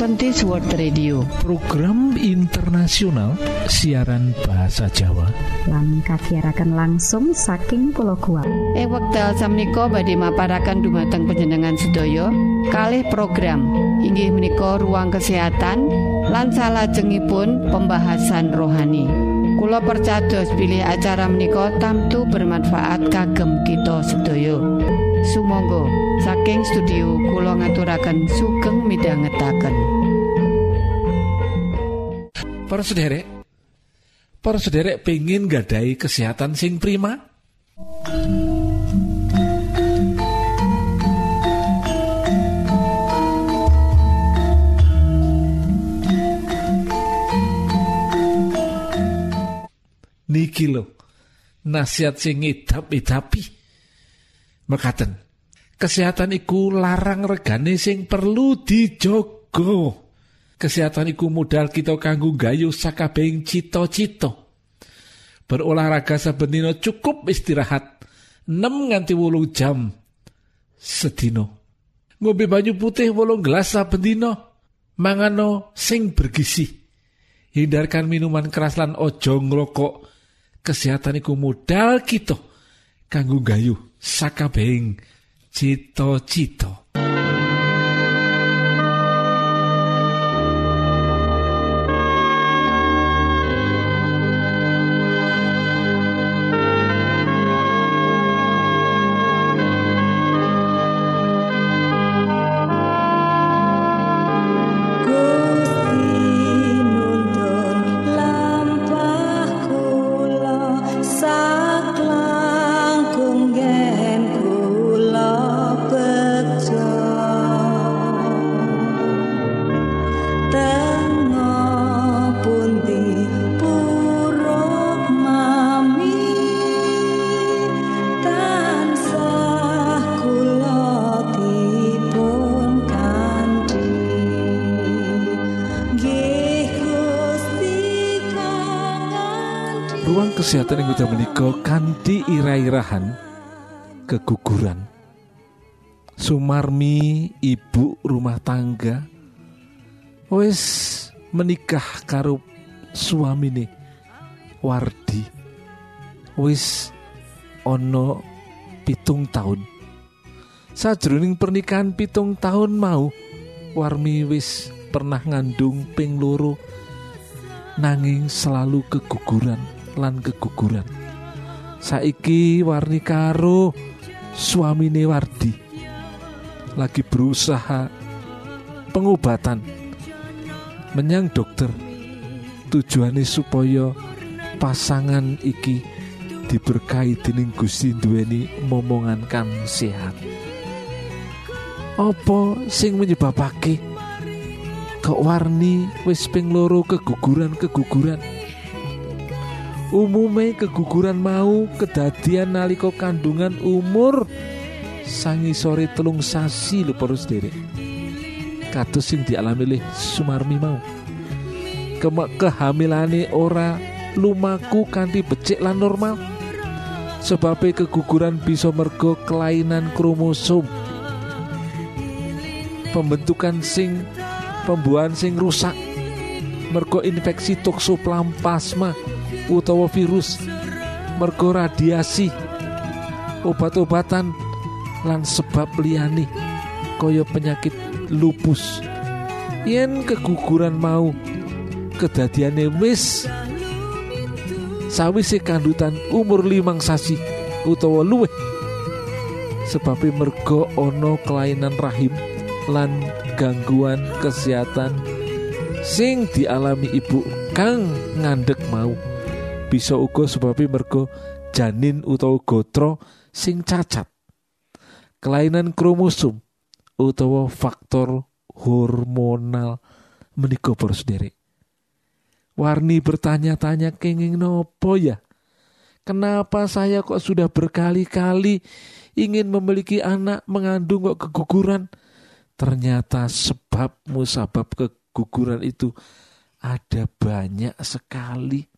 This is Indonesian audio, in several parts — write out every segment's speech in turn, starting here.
Adventist World Radio. Program internasional siaran bahasa Jawa. Lang kasiarakan langsung saking pulau kuat eh wekdal samiko badhe maparakan dumateng penjenengan sedaya. Kalih program inggih menika ruang kesehatan lan salajengipun pembahasan rohani. Kulo percados pilih acara menika tamtu bermanfaat kagem kita sedaya Sumangga. Saking studio Kulo ngaturaken sugeng midhangetaken. Para sederek para sederek pengen gadai kesehatan sing prima? Niki lo nasihat sing ngidap-idapi mekaten. Kesehatan iku larang regane sing perlu dijogo kesehatan iku modal kita kanggo gayu sakabehing cita-cita. Berolahraga saben dina cukup istirahat 6 nganti wolu jam sedino ngombe banyu putih wolung gelas saben dina. Mangano sing bergizi. Hindarkan minuman keras lan ojo ngrokok. Kesehatan iku modal kita kanggo gayu sakabehing cita-cita kesehatan yang udah menikah kanti ira-irahan keguguran. Sumarmi ibu rumah tangga wis menikah karo suami nih Wardi. Wis ono pitung tahun. Sajroning pernikahan pitung tahun mau Warmi wis pernah ngandung ping loro nanging selalu keguguran lan keguguran. Saiki warni karo suamine Wardi. Lagi berusaha pengobatan menyang dokter. Tujuannya supaya pasangan iki diberkahi dening Gusti duweni momongan kan sehat. Apa sing menyebabake kok warni wis ping loro keguguran keguguran umume keguguran mau kedadian nalika kandungan umur. Sangi sore telung sasi lho para sederek kados sing dialami oleh Sumarmi mau. Kemak kehamilane ora lumaku kanthi becik lan normal. Sebabnya keguguran bisa mergo kelainan kromosom. Pembentukan sing pembuahan sing rusak. Mergo infeksi toksoplasma utawa virus mergo radiasi obat-obatan lan sebab liyane kaya penyakit lupus. Yen keguguran mau kedadiane wis sawise kandutan umur limang sasi utawa luwih. Sebabnya mergo ono kelainan rahim lan gangguan kesehatan sing dialami ibu kang ngandek mau bisa uga sebabnya mergo janin utawa gotro sing cacat. Kelainan kromosom utawa faktor hormonal menika sendiri Warni bertanya-tanya kenging nopo ya? Kenapa saya kok sudah berkali-kali ingin memiliki anak mengandung kok keguguran? Ternyata sebab musabab keguguran itu ada banyak sekali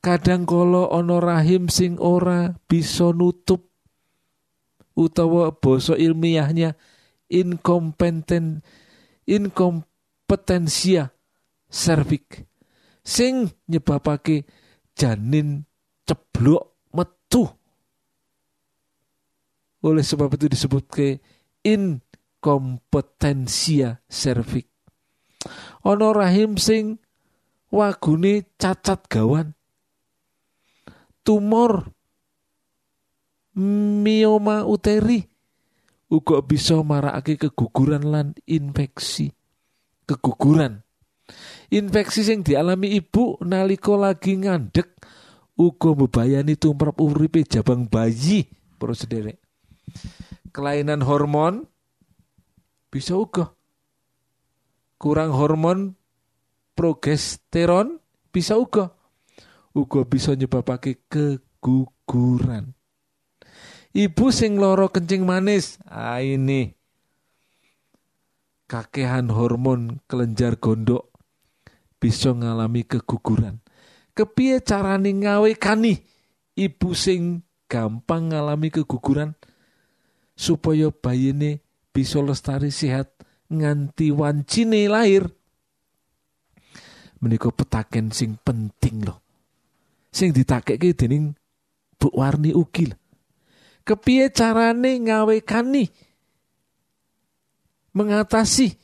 kadang kala ana rahim sing ora bisa nutup utawa basa ilmiahnya inkompeten inkompetensia servik sing nyebabake janin ceblok metu. Oleh sebab itu disebut ke inkompetensia servik ono rahim sing wagune cacat gawan tumor mioma uteri uga bisa marakake keguguran lan infeksi. Keguguran. Infeksi sing dialami ibu nalika lagi ngandek uga bebayani tumrap uripe jabang bayi para sederek. Kelainan hormon bisa uga. Kurang hormon progesteron bisa uga uga bisa nyebabake keguguran Ibu sing loro kencing manis, ah ini kakehan hormon kelenjar gondok bisa ngalami keguguran. Kepiye carane ngawekani ibu sing gampang ngalami keguguran supaya bayine bisa lestari sehat nganti wancine lahir. Menika petaken sing penting loh. Sing ditakekke dening Bu Warni ugi kepiye carane ngawekani mengatasi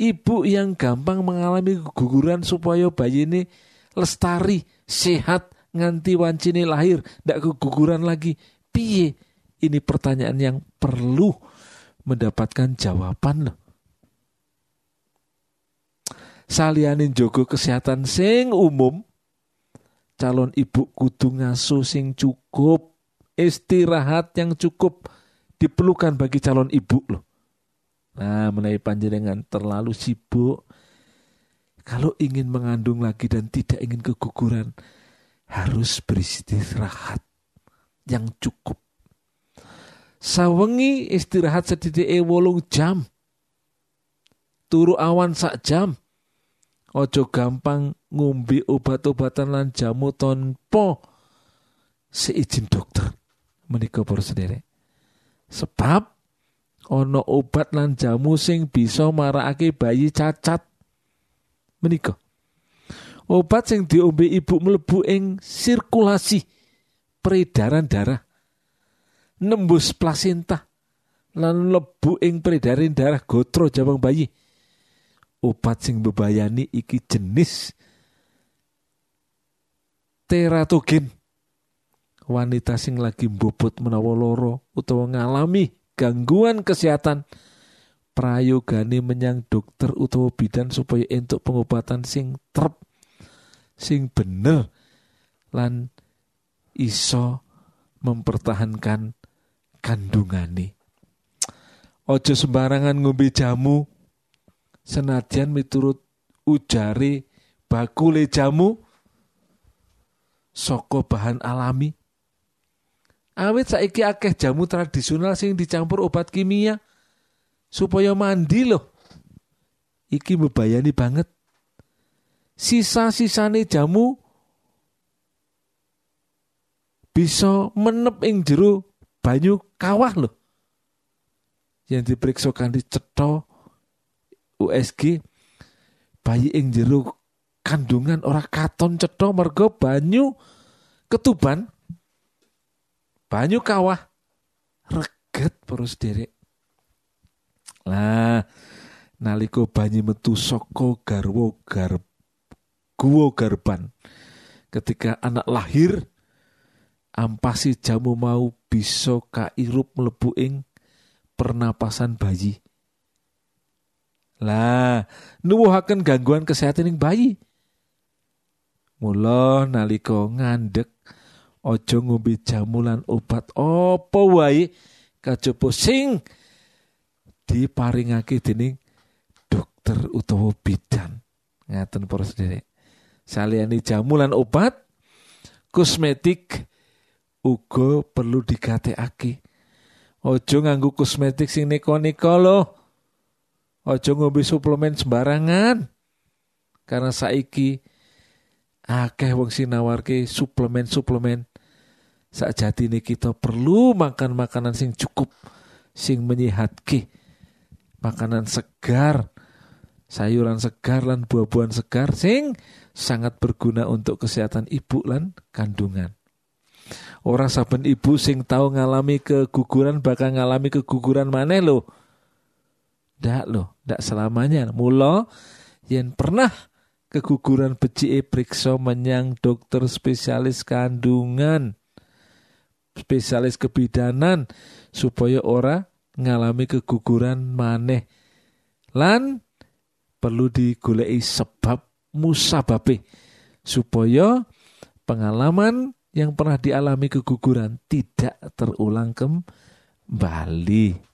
ibu yang gampang mengalami keguguran supaya bayi ini lestari, sehat, nganti wancine lahir, ndak keguguran lagi. Piye? Ini pertanyaan yang perlu mendapatkan jawaban loh. Salianin jogo kesehatan sing umum, calon ibu kudu ngaso sing cukup istirahat yang cukup diperlukan bagi calon ibu loh. Nah, mengenai panjenengan terlalu sibuk, kalau ingin mengandung lagi dan tidak ingin keguguran, harus beristirahat yang cukup. Sawengi istirahat sedikit wolung jam. Turu awan sak jam. Ojo gampang ngumbi obat-obatan lan jamu tonpo seizin dokter menika para sendiri. Sebab ono obat lan jamu sing bisa marakake bayi cacat. Menika. Obat sing diombe ibu mlebu ing sirkulasi peredaran darah. Nembus plasenta lan lebu ing peredaran darah gotro jabang bayi. Obat sing bebayani iki jenis teratogen. Wanita sing lagi bobot menawa loro utawa ngalami gangguan kesehatan prayogane menyang dokter utawa bidan supaya entuk pengobatan sing trep sing bener lan iso mempertahankan kandungane. Ojo sembarangan ngombe jamu senadyan miturut ujare bakule jamu soko bahan alami Awit saiki akeh jamu tradisional sing dicampur obat kimia supaya mandi loh. Iki membayani banget. Sisa-sisane jamu bisa menep ing jero banyu kawah loh. Yang diperiksa kanthi cetha USG bayi ing jero kandungan ora katon cetha mergo banyu ketuban. Banyu kawah. Reget terus derek. Lah naliko banyu metu saka garwa gar guwa garban ketika anak lahir ampasi jamu mau bisa kairup mlebu ing pernapasan bayi lah nuwuhaken gangguan kesehatan ing bayi mula nalika ngandek Ojo ngombe jamu lan obat apa wae kajaba sing diparingake dening dokter utawa bidan. Ngaten para sedherek. Saliyane jamu lan obat, kosmetik uga perlu digatekake. Ojo nganggo kosmetik sing neko-neko lho. Ojo ngombe suplemen sembarangan. Karena saiki akeh wong sinawarke suplemen-suplemen ini kita perlu makan makanan sing cukup sing menyehatke makanan segar sayuran segar lan buah-buahan segar sing sangat berguna untuk kesehatan ibu lan kandungan. Orang saben ibu sing tahu ngalami keguguran bakal ngalami keguguran mana lo? Ndak lo, ndak selamanya. Mula yang pernah keguguran beci periksa menyang dokter spesialis kandungan, spesialis kebidanan supaya ora ngalami keguguran maneh. Lan perlu digoleki sebab musababe supaya pengalaman yang pernah dialami keguguran tidak terulang kembali.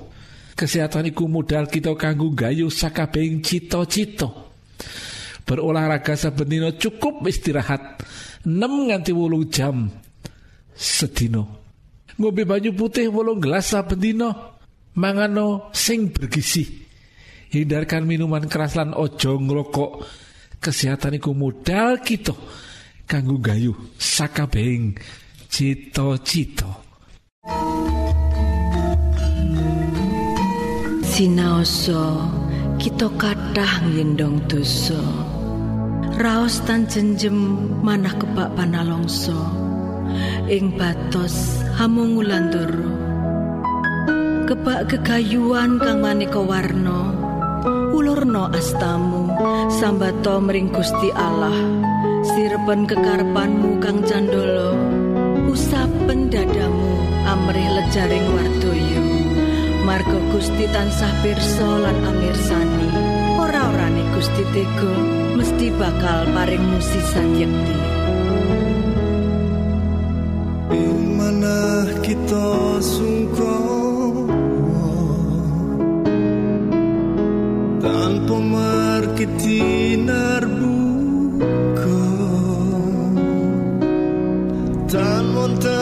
kesehatan iku modal kita kanggo gayu sakabehing cita-cita. Berolahraga saben cukup istirahat 6 nganti 8 jam sedino ngombe banyu putih wolong gelas saben dina mangano sing bergizi. Hindarkan minuman keras lan ojo ngrokok kesehatan iku modal kita kanggo gayu sakabehing cita-cita. Sinaoso kita kathah ngendong dosa. Raos tan jenjem manah kebak panalongso. Ing batos hamungulandoro. Kebak kegayuan kang maneka warna. Ulurno astamu sambato mring Gusti Allah. Sirepen kekarepanmu kang candolo. usapen dadamu amrih lejaring wardoyo Margo Gusti tansah pirsa lan amirsani. Ora-orane Gusti Tego mesti bakal paring musisan yekti. Mana kita sungkong tanpa markiti narbu Tan wektal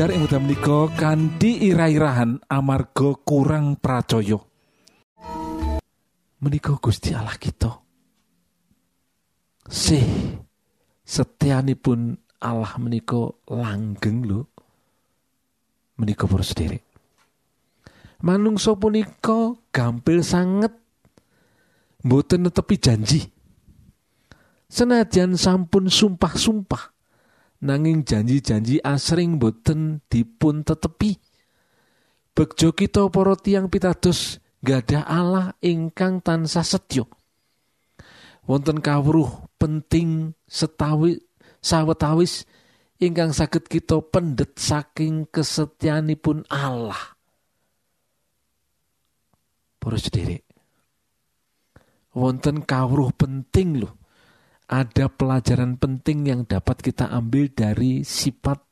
Pindar ing wekdal menika kanthi ira-irahan amarga kurang pracaya. Menika Gusti Allah kita. Sih setianipun Allah menika langgeng lho. Menika para sederek. Manungsa punika gampil sanget mboten netepi janji. Senajan sampun sumpah-sumpah nanging janji-janji asring boten dipun tetepi. Begjo kita para tiang pitados gadah Allah ingkang tansah setya. Wonten kawruh penting setawi sawetawis ingkang saged kita pendet saking kesetyanipun Allah. Para sederek. Wonten kawruh penting loh ada pelajaran penting yang dapat kita ambil dari sifat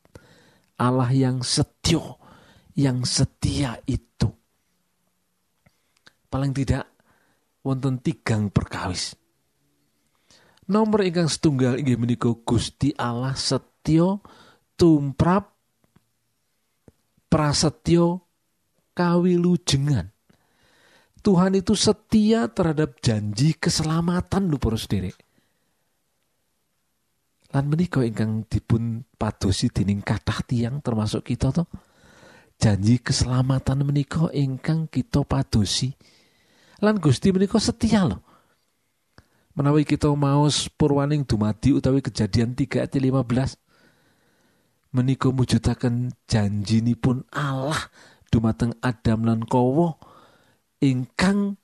Allah yang setio, yang setia itu. Paling tidak wonten tigang perkawis. Nomor ingkang setunggal inggih menika Gusti Allah setio tumrap prasetyo kawilujengan. Tuhan itu setia terhadap janji keselamatan lho para sederek lan menika ingkang dipun padosi dening kathah tiang termasuk kita to? Janji keselamatan menika ingkang kita padosi. Lan Gusti menika setia loh menawi kita maos purwaning dumadi utawi kejadian 3 ayat 15 menika mujudaken janjinipun Allah dumateng Adam lan Kowo ingkang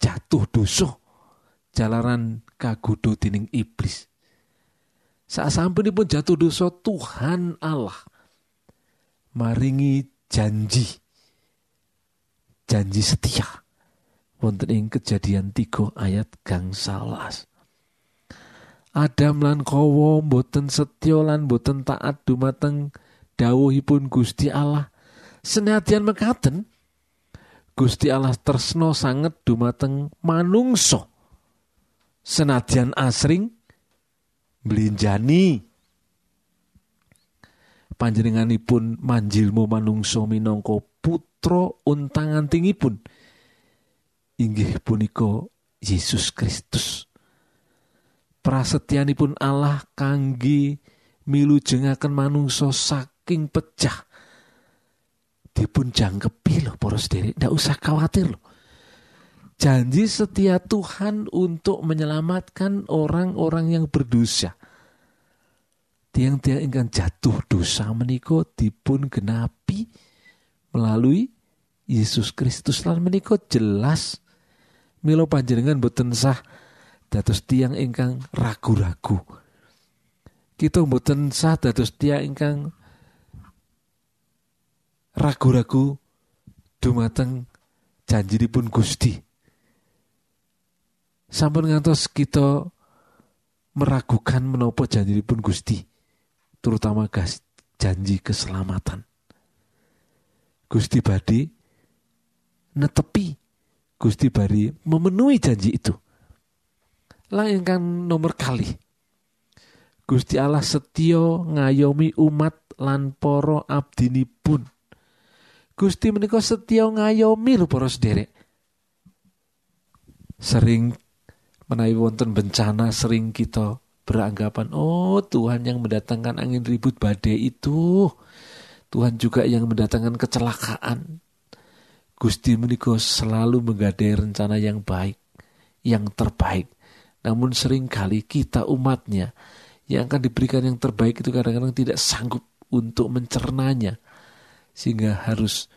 jatuh dosa jalaran kagudo dening iblis saat pun jatuh dosa Tuhan Allah maringi janji. Janji setia. Wonten ing kejadian 3 ayat gang salas. Adam lan kowo boten setya lan boten taat dumateng dawuhipun Gusti Allah. Senadyan mekaten Gusti Allah tresno sanget dumateng manungso senadyan asring Belinjani panjenenganipun manjilmu manungso minangka putra untangan tingipun. Inggih punika Yesus Kristus. Prasetyanipun Allah kangge milujengaken manungso saking pecah dipun jangkepi lho para sederek ndak usah khawatir loh janji setia Tuhan untuk menyelamatkan orang-orang yang berdosa. Tiang-tiang ingkang jatuh dosa meniko dipun genapi melalui Yesus Kristus lan meniko jelas milo panjenengan boten sah dados tiang ingkang ragu-ragu. Kita boten sah dados tiang ingkang ragu-ragu dumateng janjinipun Gusti sampun ngantos kita meragukan menopo janji pun Gusti terutama gas janji keselamatan. Gusti Badi netepi Gusti Bari memenuhi janji itu. Kan nomor kali Gusti Allah setio ngayomi umat lan poro pun Gusti menika setio ngayomi lho para sederek. Sering menawi wonten bencana sering kita beranggapan oh Tuhan yang mendatangkan angin ribut badai itu. Tuhan juga yang mendatangkan kecelakaan. Gusti menika selalu menggadai rencana yang baik yang terbaik. Namun sering kali kita umatnya yang akan diberikan yang terbaik itu kadang-kadang tidak sanggup untuk mencernanya sehingga harus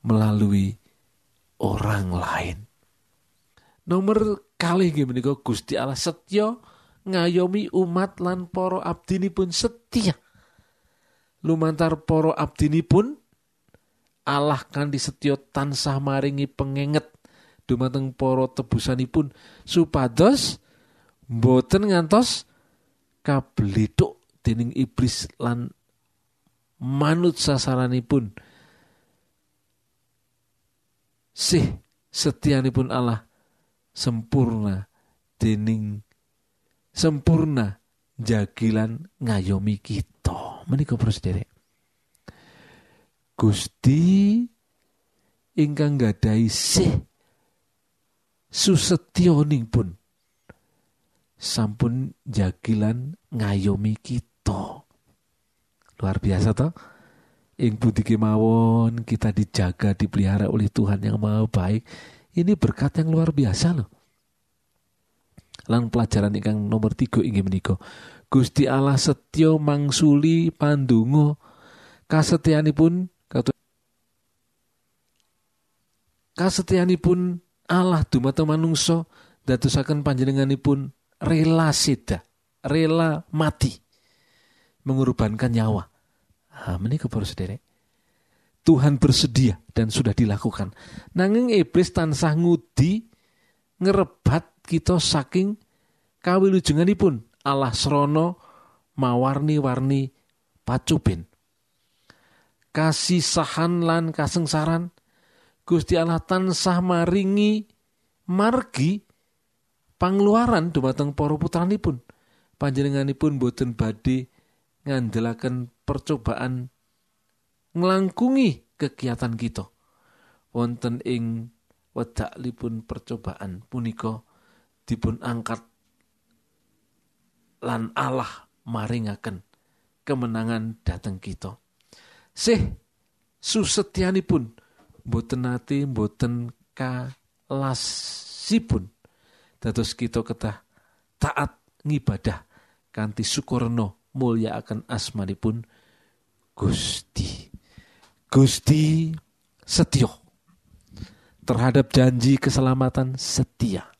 melalui orang lain nomor kalih nggih menika Gusti Allah setya ngayomi umat lan para abdinipun setia lumantar para abdinipun Allah kanthi setya tansah maringi pengenget. Dumateng para tebusanipun supados boten ngantos kableduk dening iblis lan manut sasaranipun. Sih setianipun Allah sempurna dening sempurna jagilan ngayomi kita. Menika para Gusti ingkang gadai sih susetyoning pun sampun jagilan ngayomi kita. Luar biasa toh. Ing budi kemawon kita dijaga dipelihara oleh Tuhan yang maha baik ini berkat yang luar biasa loh. Lan pelajaran ingkang nomor tiga inggih menika. Gusti Allah setya mangsuli pandungo katu kasetyanipun Allah dumateng manungsa dadosaken panjenenganipun rela seda rela mati mengorbankan nyawa. Ha menika para sederek Tuhan bersedia dan sudah dilakukan. Nanging iblis tansah ngudi ngerebat kita saking kawilujenganipun Allah srono mawarni-warni pacuben kasisahan lan kasengsaran. Gusti Allah tansah maringi margi pangluaran dumateng para putranipun. Panjenenganipun boten badhe ngandelaken percobaan nglangkungi kegiatan kita. Wonten ing wedakipun percobaan punika dipun angkat lan Allah maringaken kemenangan dateng kita. Sih susetyanipun boten nate boten kalasipun. Dados kita ketah taat ngibadah kanthi syukurno mulia akan asmanipun Gusti Gusti setio terhadap janji keselamatan setia.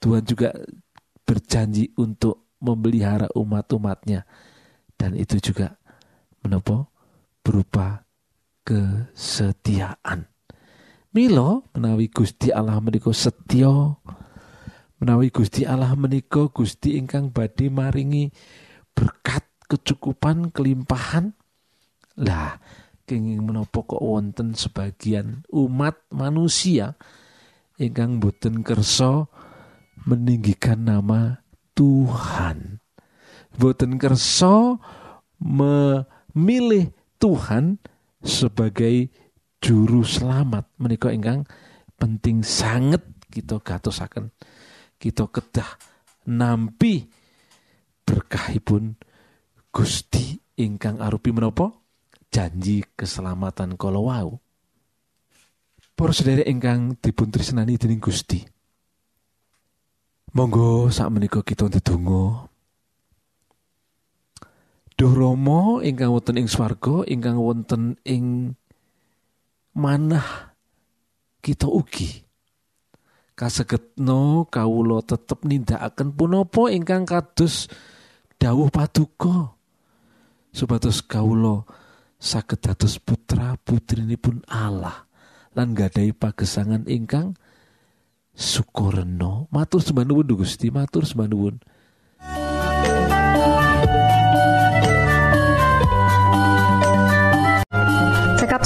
Tuhan juga berjanji untuk memelihara umat-umatnya. Dan itu juga menopo berupa kesetiaan. Milo menawi Gusti Allah menika setya menawi Gusti Allah menika Gusti ingkang badhe maringi berkat kecukupan kelimpahan. Lah kenging menapa kok wonten sebagian umat manusia ingkang boten kersa meninggikan nama Tuhan. Boten kersa memilih Tuhan sebagai juru selamat. Menika ingkang penting sangat kita gatosaken. Kita kedah nampi berkahipun Gusti ingkang arupi menapa janji keselamatan kala wau. Para sedherek ingkang dipun tresnani dening Gusti. Monggo sak menika kita ndedonga. Duh Rama ingkang wonten ing swarga, ingkang wonten ing manah kita ugi kasegetno kawula tetep nindakaken punapa ingkang kados dawuh paduka supados kawula saged dados putra putrinipun Allah. Lan gadai pagesangan ingkang sukoreno matur sembah nuwun Gusti matur sembah